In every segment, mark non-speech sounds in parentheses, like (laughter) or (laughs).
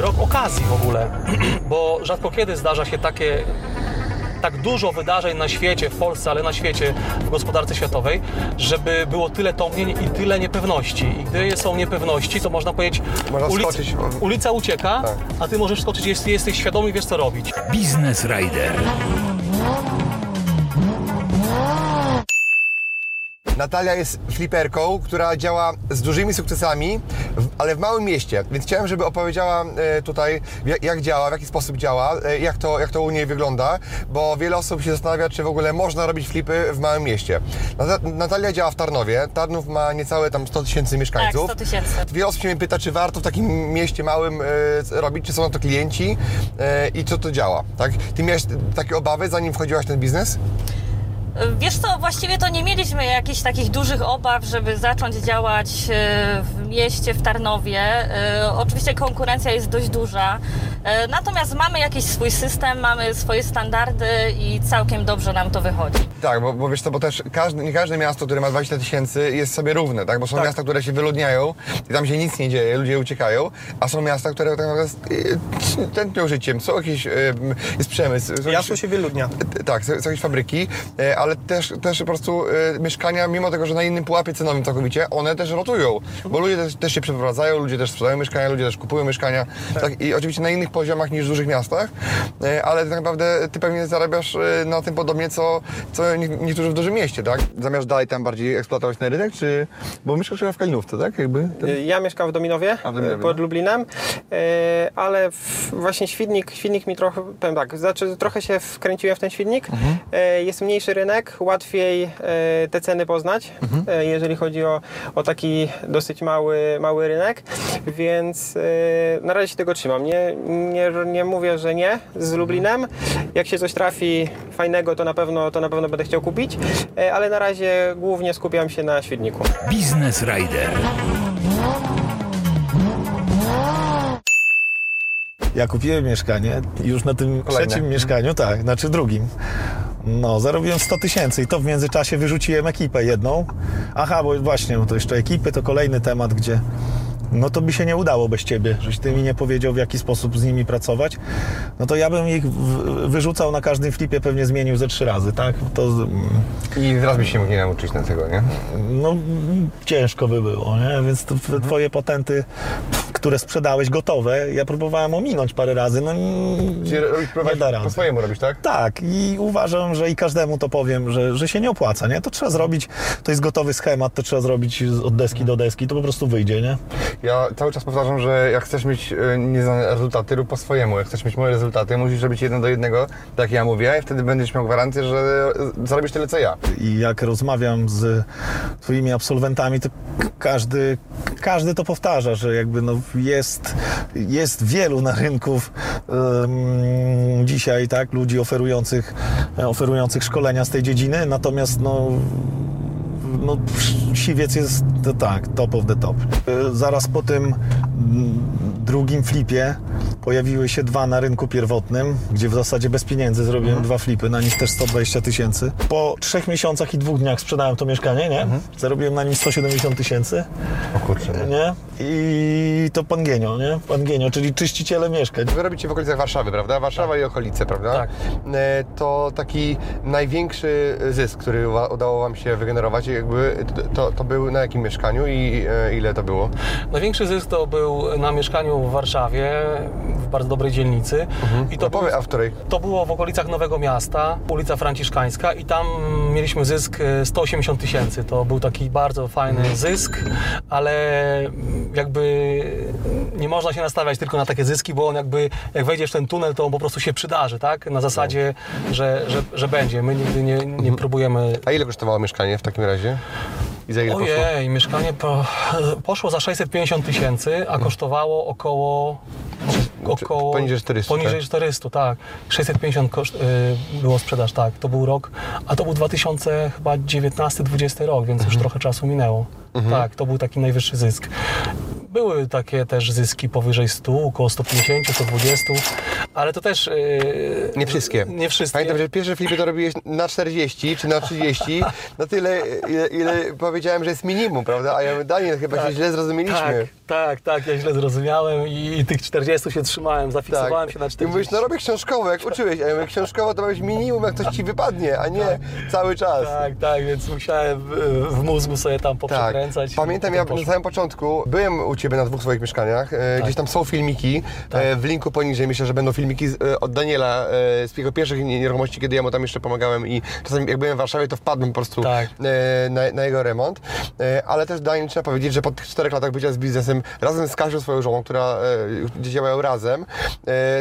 rok okazji w ogóle, (clears throat) bo rzadko kiedy zdarza się takie tak dużo wydarzeń na świecie, w Polsce, ale na świecie, w gospodarce światowej, żeby było tyle tąpnień i tyle niepewności. I gdy są niepewności, to można powiedzieć, Można ulic, skoczyć. ulica ucieka, Tak. a ty możesz skoczyć, jest, jesteś świadomy i wiesz co robić. Business Rider. Natalia jest fliperką, która działa z dużymi sukcesami, ale w małym mieście. Więc chciałem, żeby opowiedziała e, tutaj, jak, działa, w jaki sposób działa, e, jak, to, jak to u niej wygląda, bo wiele osób się zastanawia, czy w ogóle można robić flipy w małym mieście. Nata- Natalia działa w Tarnowie. Tarnów ma niecałe tam 100 tysięcy mieszkańców. Tak, 100 tysięcy. Wiele osób się mnie pyta, czy warto w takim mieście małym e, robić, czy są na to klienci i co to działa, tak? Ty miałeś takie obawy, zanim wchodziłaś w ten biznes? Wiesz co, właściwie to nie mieliśmy jakichś takich dużych obaw, żeby zacząć działać e, w mieście, w Tarnowie. E, Oczywiście konkurencja jest dość duża, natomiast mamy jakiś swój system, mamy swoje standardy i całkiem dobrze nam to wychodzi. Tak, bo, bo wiesz co, bo też każde, nie każde miasto, które ma 20 tysięcy jest sobie równe, tak? Bo są Tak. miasta, które się wyludniają i tam się nic nie dzieje, ludzie uciekają, a są miasta, które tak naprawdę e, tętnią życiem, są jakieś, e, jest przemysł. Jakieś, się wyludnia. tak, są, jakieś fabryki, e, ale też, też po prostu e, mieszkania, mimo tego, że na innym pułapie cenowym całkowicie, one też rotują, bo ludzie też, też się przeprowadzają, ludzie też sprzedają mieszkania, ludzie też kupują mieszkania, tak. I oczywiście na innych poziomach niż w dużych miastach, e, ale tak naprawdę ty pewnie zarabiasz e, na tym podobnie, co, co nie- niektórzy w dużym mieście, tak? Zamiast dalej tam bardziej eksploatować ten rynek, czy... Bo mieszkasz chyba w Kalinówce, tak? Jakby ten... Ja mieszkam w Dominowie, w Dominowie, pod no. Lublinem, e, ale właśnie Świdnik, Świdnik mi trochę, powiem tak, znaczy trochę się wkręciłem w ten Świdnik. Mhm. E, Jest mniejszy rynek, łatwiej e, te ceny poznać, Mhm. e, jeżeli chodzi o, o taki dosyć mały, mały rynek, więc e, na razie się tego trzymam. Nie, nie, nie mówię, że nie z Lublinem. Jak się coś trafi fajnego, to na pewno, to na pewno będę chciał kupić, e, ale na razie głównie skupiam się na Świdniku. Business Rider. Ja kupiłem mieszkanie już na tym Kolejne. trzecim mieszkaniu, tak, znaczy drugim. No, zarobiłem 100 tysięcy i to w międzyczasie wyrzuciłem ekipę jedną. Aha, bo właśnie, no to jeszcze ekipy to kolejny temat, gdzie no to by się nie udało bez ciebie, żeś ty mi nie powiedział w jaki sposób z nimi pracować. No to ja bym ich wyrzucał na każdym flipie, pewnie zmienił ze trzy razy, tak? To I zaraz byś się mógł nie nauczyć na tego, nie? no ciężko by było, nie? Więc twoje patenty, które sprzedałeś gotowe, ja próbowałem ominąć parę razy, no Czyli nie, robisz, nie próbować da po rady. swojemu robisz, tak? Tak, i uważam, że i każdemu to powiem, że, że się nie opłaca, nie? To trzeba zrobić, to jest gotowy schemat, to trzeba zrobić od deski do deski, to po prostu wyjdzie, nie? Ja cały czas powtarzam, że jak chcesz mieć e, nieznane rezultaty, rób po swojemu. Jak chcesz mieć moje rezultaty, musisz robić jeden do jednego, tak jak ja mówię, i wtedy będziesz miał gwarancję, że e, zarobisz tyle co ja. I jak rozmawiam z twoimi absolwentami, to każdy, każdy to powtarza, że jakby no jest, jest wielu na rynków em, dzisiaj, tak, ludzi oferujących, oferujących szkolenia z tej dziedziny, natomiast no no, siwiec jest tak, top of the top. Y, Zaraz po tym drugim flipie pojawiły się dwa na rynku pierwotnym, gdzie w zasadzie bez pieniędzy zrobiłem dwa flipy, na nich też 120 tysięcy. Po trzech miesiącach i dwóch dniach sprzedałem to mieszkanie, nie? Zarobiłem na nim 170 tysięcy, O kurczę, nie? I to pan Genio, nie? Pan Genio, czyli czyściciele mieszkań. Wy robicie w okolicach Warszawy, prawda? Warszawa i okolice, prawda? Tak. E, To taki największy zysk, który uda- udało Wam się wygenerować, jakby to, to był na jakim mieszkaniu i e, ile to było? Największy zysk to był na mieszkaniu w Warszawie, w bardzo dobrej dzielnicy. I To a w której? to było w okolicach Nowego Miasta, ulica Franciszkańska i tam mieliśmy zysk e, 180 tysięcy. To był taki bardzo fajny zysk, ale jakby nie można się nastawiać tylko na takie zyski, bo on jakby, jak wejdziesz w ten tunel, to on po prostu się przydarzy, tak? Na zasadzie, że, że, że będzie. My nigdy nie, nie próbujemy A ile kosztowało mieszkanie w takim razie? I za ile poszło? Ojej, mieszkanie po, (clears throat) poszło za 650 tysięcy, a kosztowało około... około poniżej 400, Poniżej tak? 400, tak. 650 koszt, y, było sprzedaż, tak. To był rok, a to był 2000 chyba 19-20 rok, więc Mhm. już trochę czasu minęło. Tak, to był taki najwyższy zysk. Były takie też zyski powyżej 100, około 150, 120, ale to też... y, Nie wszystkie. Nie wszystkie. Pamiętam, że pierwsze flipy to robiłeś na 40 czy na 30, na tyle, ile, ile powiedziałem, że jest minimum, prawda? A ja Daniel, chyba się źle zrozumieliśmy. Tak, tak, tak, ja źle zrozumiałem i, i tych 40 się trzymałem, zafiksowałem się na I 40. mówisz, no robię książkowo, jak uczyłeś, a ja mówię, książkowo to ma być minimum, jak coś ci wypadnie, a nie cały czas. Tak, tak, więc musiałem w, w mózgu sobie tam Tak. poprzekręcać. i Pamiętam, ja poszło. na samym początku byłem u Ciebie na dwóch swoich mieszkaniach. E, Gdzieś tam są filmiki. Tak. E, W linku poniżej myślę, że będą filmiki z, e, od Daniela z jego pierwszych nie- nieruchomości, kiedy ja mu tam jeszcze pomagałem i czasami jak byłem w Warszawie, to wpadłem po prostu Tak. na, na jego remont. Ale też Daniel trzeba powiedzieć, że po tych czterech latach bycia z biznesem, razem z Kasią swoją żoną, która gdzie działają razem,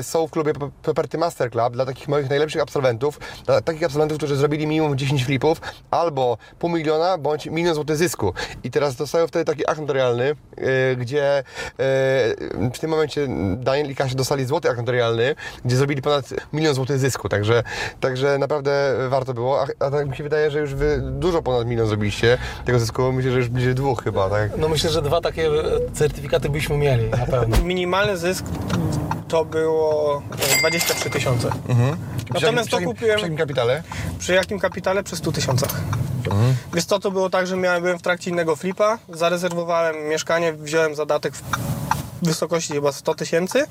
są w klubie Property Master Club dla takich moich najlepszych absolwentów, dla takich absolwentów, którzy zrobili minimum 10 flipów, albo pół miliona, bądź milion złotych zysku. I teraz dostają wtedy taki akt notarialny, e, gdzie e, w tym momencie Daniel i Kasia dostali złoty akt notarialny, gdzie zrobili ponad milion złotych zysku, także, także naprawdę warto było, a, a tak mi się wydaje, że już wy dużo ponad milion zrobiliście tego zysku, myślę, że już bliżej dwóch chyba, tak? No myślę, że dwa takie certyfikaty byśmy mieli na pewno. (laughs) Minimalny zysk to było e, 23 tysiące. Natomiast przy to jakim, kupiłem Przy jakim kapitale? przy jakim kapitale? Przy 100 tysiącach. Więc to, to było tak, że miałem, byłem w trakcie innego flipa, zarezerwowałem mieszkanie, wziąłem zadatek w wysokości chyba 100 tysięcy,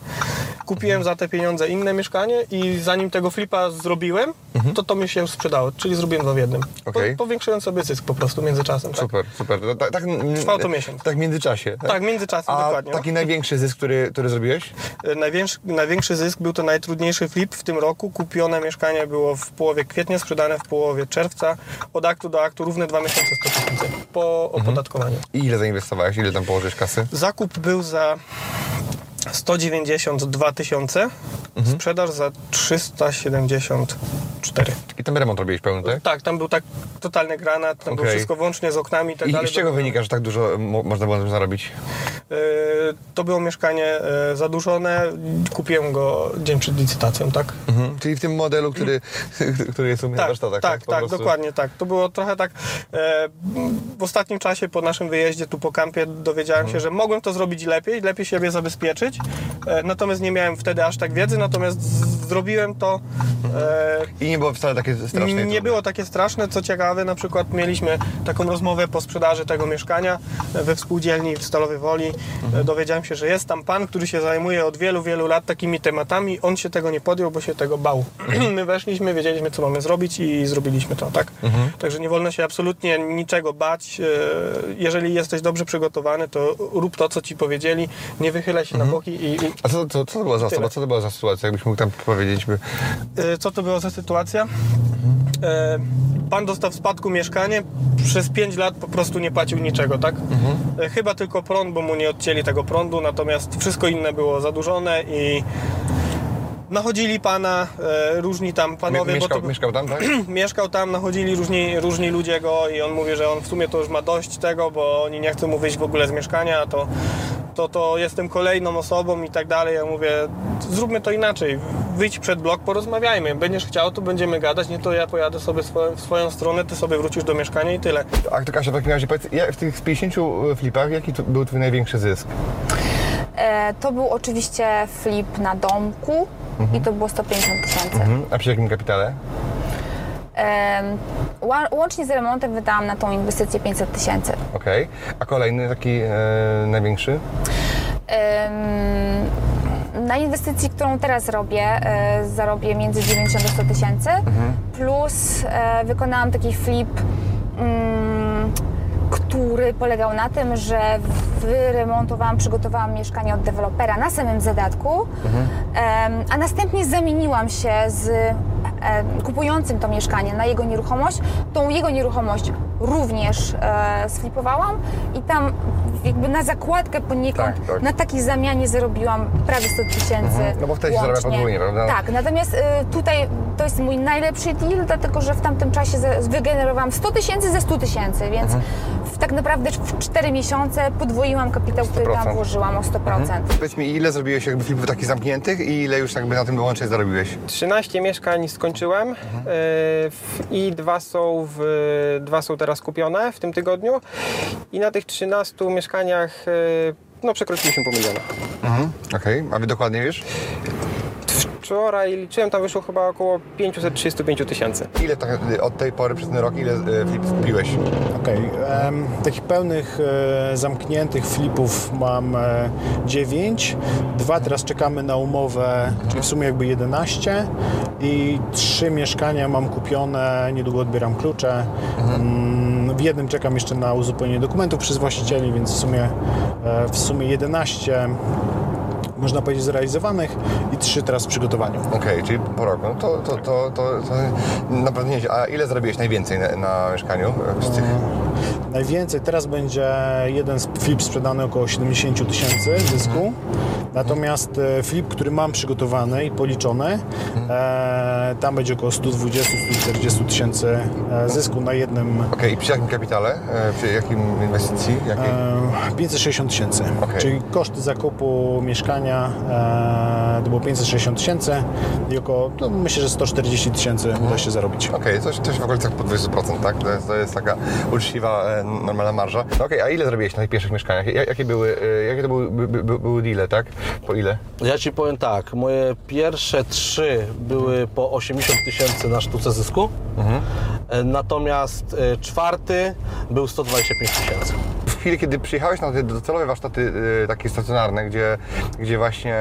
kupiłem za te pieniądze inne mieszkanie i zanim tego flipa zrobiłem, to to mi się sprzedało, czyli zrobiłem dwa w jednym. Okej. Po, powiększyłem sobie zysk po prostu międzyczasem. Tak? Super, super. To, tak, tak, Trwało to miesiąc. Tak w międzyczasie. Tak, w międzyczasie, A dokładnie. taki największy zysk, który, który zrobiłeś? E, Największy, największy zysk był to najtrudniejszy flip w tym roku. Kupione mieszkanie było w połowie kwietnia, sprzedane w połowie czerwca. Od aktu do aktu równe dwa miesiące 100 tysięcy po opodatkowaniu. I ile zainwestowałeś? Ile tam położyłeś kasy? Zakup był za 192 tysiące, sprzedaż za 374. I tam remont robiłeś pełny, tak? Tak, tam był tak totalny granat, tam było Okej. wszystko włącznie z oknami i tak I, dalej. I z czego wynika, że tak dużo mo- można było na tym zarobić? E, To było mieszkanie e, zadłużone, kupiłem go dzień przed licytacją, tak? Mhm. Czyli w tym modelu, który, (clears throat) który jest u mnie na Tak, warsztatach. tak, tak, prostu. dokładnie tak. To było trochę tak. E, w ostatnim czasie po naszym wyjeździe tu po kampie dowiedziałem Mhm. się, że mogłem to zrobić lepiej, lepiej siebie zabezpieczyć. E, natomiast nie miałem wtedy aż tak wiedzy, natomiast zrobiłem to. E, I nie było wcale takie straszne. nie trudne. było takie straszne. Co ciekawe, na przykład mieliśmy taką rozmowę po sprzedaży tego mieszkania we współdzielni w Stalowej Woli. Mhm. E, Dowiedziałem się, że jest tam pan, który się zajmuje od wielu, wielu lat takimi tematami. On się tego nie podjął, bo się tego bał. Mhm. (clears throat) My weszliśmy, wiedzieliśmy, co mamy zrobić i zrobiliśmy to, tak? Mhm. Także nie wolno się absolutnie niczego bać. E, Jeżeli jesteś dobrze przygotowany, to rób to, co ci powiedzieli. Nie wychylaj się Mhm. na boki i, i A co, co, co to była za Tyle. osoba? Co to była za sytuacja? Jakbyś mógł tam powiedzieć? By... E, Co to była za sytuacja? E, Pan dostał w spadku mieszkanie, przez 5 lat po prostu nie płacił niczego, tak? E, Chyba tylko prąd, bo mu nie odcięli tego prądu, natomiast wszystko inne było zadłużone i nachodzili pana, e, różni tam panowie, Mie- bo to mieszkał, mieszkał tam, tak? (clears throat) mieszkał tam, nachodzili różni, różni ludzie go i on mówi, że on w sumie to już ma dość tego, bo oni nie chcą mu wyjść w ogóle z mieszkania, to, to, to jestem kolejną osobą i tak dalej. Ja mówię, zróbmy to inaczej, wyjdź przed blok, porozmawiajmy. Będziesz chciał, to będziemy gadać, nie to ja pojadę sobie swoją, w swoją stronę, ty sobie wrócisz do mieszkania i tyle. A to Kasia, w takim razie powiedz, ja- w tych 50 flipach, jaki był twój największy zysk? E, to był oczywiście flip na domku i to było 150 tysięcy. Mhm. A przy jakim kapitale? Łącznie z remontem wydałam na tą inwestycję 500 tysięcy. Okej. A kolejny taki e, największy? Na inwestycji, którą teraz robię, e, zarobię między 90 a 100 tysięcy, plus e, wykonałam taki flip, mm, który polegał na tym, że wyremontowałam, przygotowałam mieszkanie od dewelopera na samym zadatku, em, a następnie zamieniłam się z kupującym to mieszkanie na jego nieruchomość. Tą jego nieruchomość również e, sflipowałam i tam jakby na zakładkę poniekąd, Tak, tak. na takiej zamianie zarobiłam prawie 100 tysięcy No bo wtedy się zarabia łącznie. podwójnie, prawda? Tak, natomiast y, tutaj to jest mój najlepszy deal, dlatego że w tamtym czasie za- wygenerowałam 100 tysięcy ze 100 tysięcy, więc Mhm. w, tak naprawdę w 4 miesiące podwoiłam kapitał, który 100%. tam włożyłam o 100%. Powiedz mi, ile zrobiłeś jakby filmów takich zamkniętych i ile już jakby na tym łącznie zarobiłeś? 13 mieszkań skończyłem e, w- i dwa są, w, dwa są teraz kupione w tym tygodniu. I na tych 13 mieszkaniach e, no, przekroczyliśmy pół miliona. Mhm. Okej, a wy dokładnie wiesz? Wczoraj liczyłem, tam wyszło chyba około 535 tysięcy. Ile tak, od tej pory przez ten rok, ile e, flipów kupiłeś? Okej, em, takich pełnych e, zamkniętych flipów mam e, 9. Dwa teraz czekamy na umowę, czyli w sumie jakby 11. I trzy mieszkania mam kupione, niedługo odbieram klucze. Mm, W jednym czekam jeszcze na uzupełnienie dokumentów przez właścicieli, więc w sumie, e, w sumie 11 można powiedzieć zrealizowanych i trzy teraz w przygotowaniu. Okej, czyli po roku. No to, to, to, to, to naprawdę nieźle. A ile zarobiłeś najwięcej na, na mieszkaniu? e, Z tych... Najwięcej teraz będzie jeden flip sprzedany około 70 tysięcy zysku. Natomiast e, flip, który mam przygotowany i policzony, e, tam będzie około 120-140 tysięcy e, zysku na jednym Okej, i przy jakim kapitale? E, Przy jakim inwestycji? Jakiej? e, 560 tysięcy. Okej. Czyli koszty zakupu mieszkania e, to było 560 tysięcy i około, no, myślę, że 140 tysięcy uda się zarobić. Okej, coś, coś w okolicach po 20%, tak? To jest, to jest taka uczciwa, e, normalna marża. No Okej, a ile zrobiłeś na tych pierwszych mieszkaniach? Ja- Jakie były, e, jakie to były, by, by, były deale, tak? Po ile? Ja ci powiem tak, moje pierwsze trzy były po 80 tysięcy na sztuce zysku, E, natomiast e, czwarty był 125 tysięcy. Chwili, kiedy przyjechałeś na te docelowe warsztaty e, takie stacjonarne, gdzie, gdzie właśnie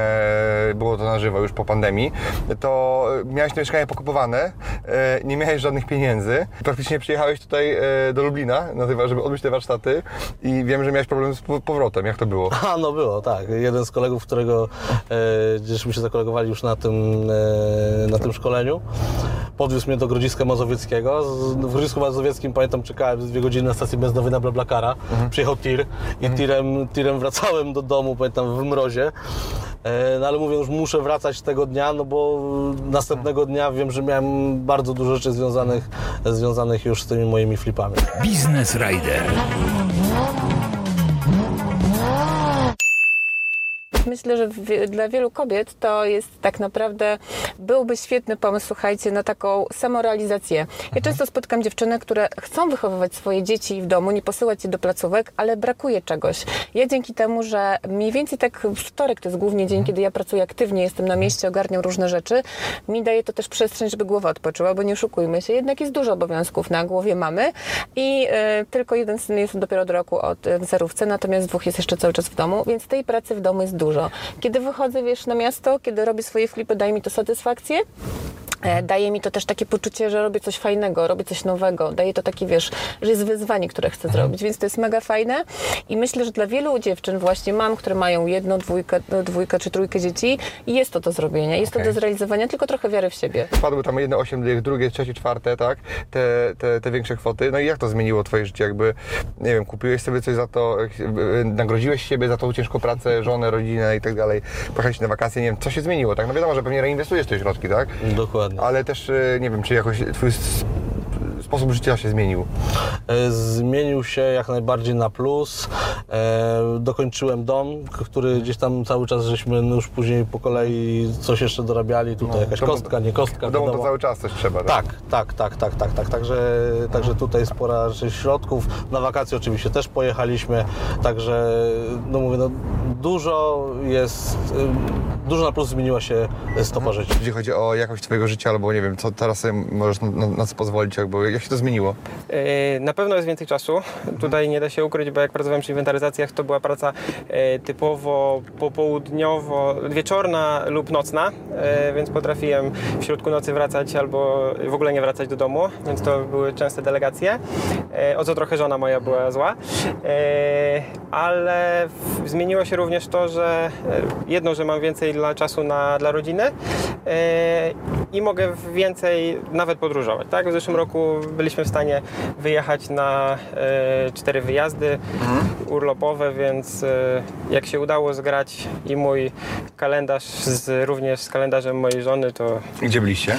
było to na żywo już po pandemii, to miałeś te mieszkania pokupowane, e, nie miałeś żadnych pieniędzy. Praktycznie przyjechałeś tutaj e, do Lublina, żeby odbyć te warsztaty i wiem, że miałeś problem z po- powrotem. Jak to było? (laughs) A, no było, tak. Jeden z kolegów, którego e, gdzieśmy się zakolegowali już na tym, na tym szkoleniu, podwiózł mnie do Grodziska Mazowieckiego. W Grodzisku Mazowieckim, pamiętam, czekałem dwie godziny na stacji benzynowej na Blablakara. Przyjechał tir i tirem, tirem wracałem do domu, pamiętam, w mrozie. E, no ale mówię, już muszę wracać tego dnia, no bo następnego dnia wiem, że miałem bardzo dużo rzeczy związanych, związanych już z tymi moimi flipami. Biznes Rider. Myślę, że dla wielu kobiet to jest tak naprawdę, byłby świetny pomysł, słuchajcie, na taką samorealizację. Ja często spotykam dziewczyny, które chcą wychowywać swoje dzieci w domu, nie posyłać je do placówek, ale brakuje czegoś. Ja dzięki temu, że mniej więcej tak wtorek to jest głównie dzień, kiedy ja pracuję aktywnie, jestem na mieście, ogarniam różne rzeczy, mi daje to też przestrzeń, żeby głowa odpoczyła, bo nie oszukujmy się, jednak jest dużo obowiązków na głowie mamy i e, tylko jeden syn jest dopiero do roku od e, w zerówce, natomiast dwóch jest jeszcze cały czas w domu, więc tej pracy w domu jest dużo. Kiedy wychodzę, wiesz, na miasto, kiedy robię swoje flipy, daje mi to satysfakcję. E, Daje mi to też takie poczucie, że robię coś fajnego, robię coś nowego. Daje to takie, wiesz, że jest wyzwanie, które chcę zrobić, więc to jest mega fajne. I myślę, że dla wielu dziewczyn, właśnie mam, które mają jedno, dwójkę, no, dwójkę czy trójkę dzieci, jest to do zrobienia, jest Okej. to do zrealizowania, tylko trochę wiary w siebie. Wpadły tam jedne 8 dych, drugie, trzecie, czwarte, tak? Te, te, te większe kwoty. No i jak to zmieniło Twoje życie? Jakby, nie wiem, kupiłeś sobie coś za to, e, nagrodziłeś siebie za tą ciężką pracę, (laughs) żonę, rodzinę i tak dalej. Pojechałeś na wakacje, nie wiem, co się zmieniło, tak? No wiadomo, że pewnie reinwestujesz te środki, tak? Dokładnie. Ale też, e, nie wiem, czy jakoś Twój sposób życia się zmienił. E, Zmienił się jak najbardziej na plus. E, dokończyłem dom, który gdzieś tam cały czas żeśmy już później po kolei coś jeszcze dorabiali. Tutaj jakaś No, to- kostka, nie kostka. W domu to cały czas coś trzeba, Tak, tak, tak, tak, tak, tak. Także, także tutaj spora rzecz środków. Na wakacje oczywiście też pojechaliśmy, także no mówię, no, dużo jest, y, dużo na plus zmieniła się stopa życia. Jeśli chodzi o jakość Twojego życia, albo nie wiem, co teraz sobie możesz na, na, na co pozwolić, albo jak się to zmieniło? E, Na pewno jest więcej czasu. Tutaj nie da się ukryć, bo jak pracowałem przy inwentaryzacjach, to była praca e, typowo popołudniowo, wieczorna lub nocna, e, więc potrafiłem w środku nocy wracać albo w ogóle nie wracać do domu, więc to były częste delegacje. O co trochę żona moja była zła. Ale zmieniło się również to, że jedno, że mam więcej dla czasu na, dla rodziny i mogę więcej nawet podróżować. Tak? W zeszłym roku byliśmy w stanie wyjechać na e, cztery wyjazdy urlopowe, więc e, jak się udało zgrać i mój kalendarz z, również z kalendarzem mojej żony, to Gdzie byliście?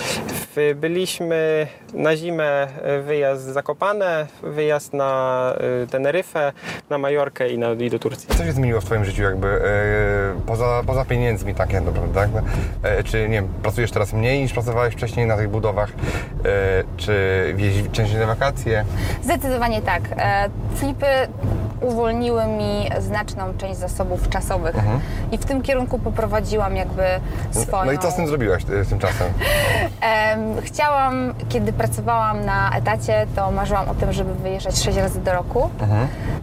byliśmy na zimę e, wyjazd Zakopane, wyjazd na Teneryfę, na Majorkę i, na, i do Turcji. Co się zmieniło w Twoim życiu jakby poza, poza pieniędzmi tak naprawdę, tak? E, czy nie wiem, pracujesz teraz mniej niż pracowałeś wcześniej na tych budowach? Czy wieź częściej na wakacje? Zdecydowanie tak. E, Flipy uwolniły mi znaczną część zasobów czasowych i w tym kierunku poprowadziłam jakby swoją... No i co z tym zrobiłaś e, tymczasem? Em, Chciałam, kiedy pracowałam na etacie, to marzyłam o tym, żeby wyjeżdżać 6 razy do roku.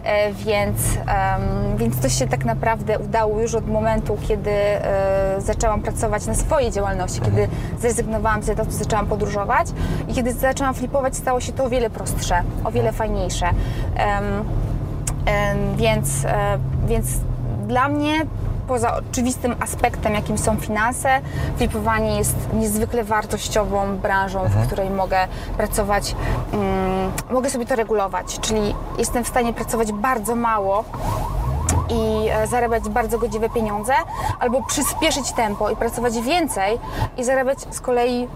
E, Więc, więc to się tak naprawdę udało już od momentu, kiedy e, zaczęłam pracować na swojej działalności, kiedy zrezygnowałam z etatu, zaczęłam podróżować i kiedy zaczęłam flipować, stało się to o wiele prostsze, o wiele fajniejsze. Em, em, Więc, e, więc dla mnie poza oczywistym aspektem, jakim są finanse, flipowanie jest niezwykle wartościową branżą, w której mogę pracować, mm, mogę sobie to regulować, czyli jestem w stanie pracować bardzo mało i e, zarabiać bardzo godziwe pieniądze, albo przyspieszyć tempo i pracować więcej i zarabiać z kolei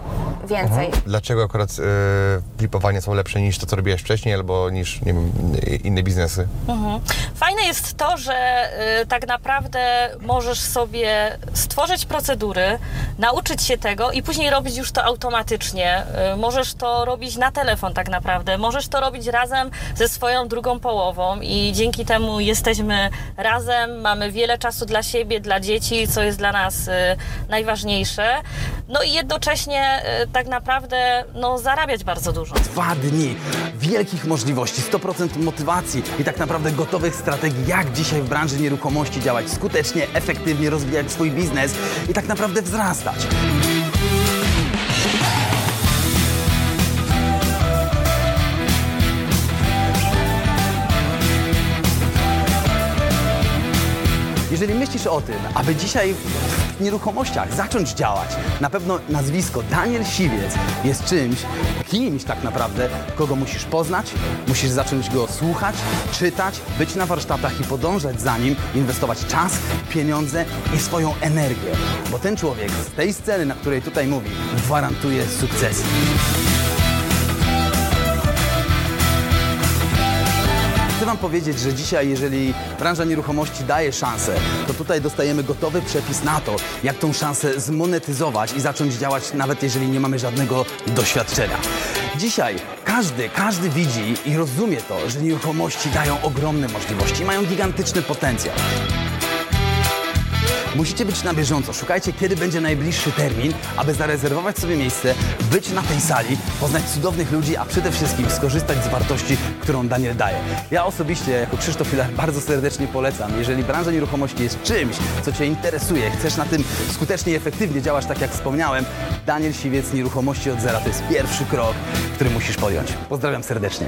więcej. Dlaczego akurat e, flipowanie są lepsze niż to, co robiłeś wcześniej, albo niż nie wiem, inne biznesy? Fajne jest to, że y, tak naprawdę możesz sobie stworzyć procedury, nauczyć się tego i później robić już to automatycznie. Y, możesz to robić na telefon tak naprawdę. Możesz to robić razem ze swoją drugą połową i dzięki temu jesteśmy razem, mamy wiele czasu dla siebie, dla dzieci, co jest dla nas y, najważniejsze. No i jednocześnie y, tak naprawdę no, zarabiać bardzo dużo. Dwa dni wielkich możliwości, 100% motywacji i tak naprawdę gotowych strategii, jak dzisiaj w branży nieruchomości działać skutecznie, efektywnie, rozwijać swój biznes i tak naprawdę wzrastać. Jeżeli myślisz o tym, aby dzisiaj nieruchomościach zacząć działać, na pewno nazwisko Daniel Siwiec jest czymś, kimś tak naprawdę, kogo musisz poznać, musisz zacząć go słuchać, czytać, być na warsztatach i podążać za nim, inwestować czas, pieniądze i swoją energię. Bo ten człowiek z tej sceny, na której tutaj mówi, gwarantuje sukcesy. Wam powiedzieć, że dzisiaj, jeżeli branża nieruchomości daje szansę, to tutaj dostajemy gotowy przepis na to, jak tą szansę zmonetyzować i zacząć działać, nawet jeżeli nie mamy żadnego doświadczenia. Dzisiaj każdy, każdy widzi i rozumie to, że nieruchomości dają ogromne możliwości, mają gigantyczny potencjał. Musicie być na bieżąco. Szukajcie, kiedy będzie najbliższy termin, aby zarezerwować sobie miejsce, być na tej sali, poznać cudownych ludzi, a przede wszystkim skorzystać z wartości, którą Daniel daje. Ja osobiście, jako Krzysztof Filar, bardzo serdecznie polecam. Jeżeli branża nieruchomości jest czymś, co Cię interesuje, chcesz na tym skutecznie i efektywnie działać, tak jak wspomniałem, Daniel Siwiec, Nieruchomości od zera to jest pierwszy krok, który musisz podjąć. Pozdrawiam serdecznie.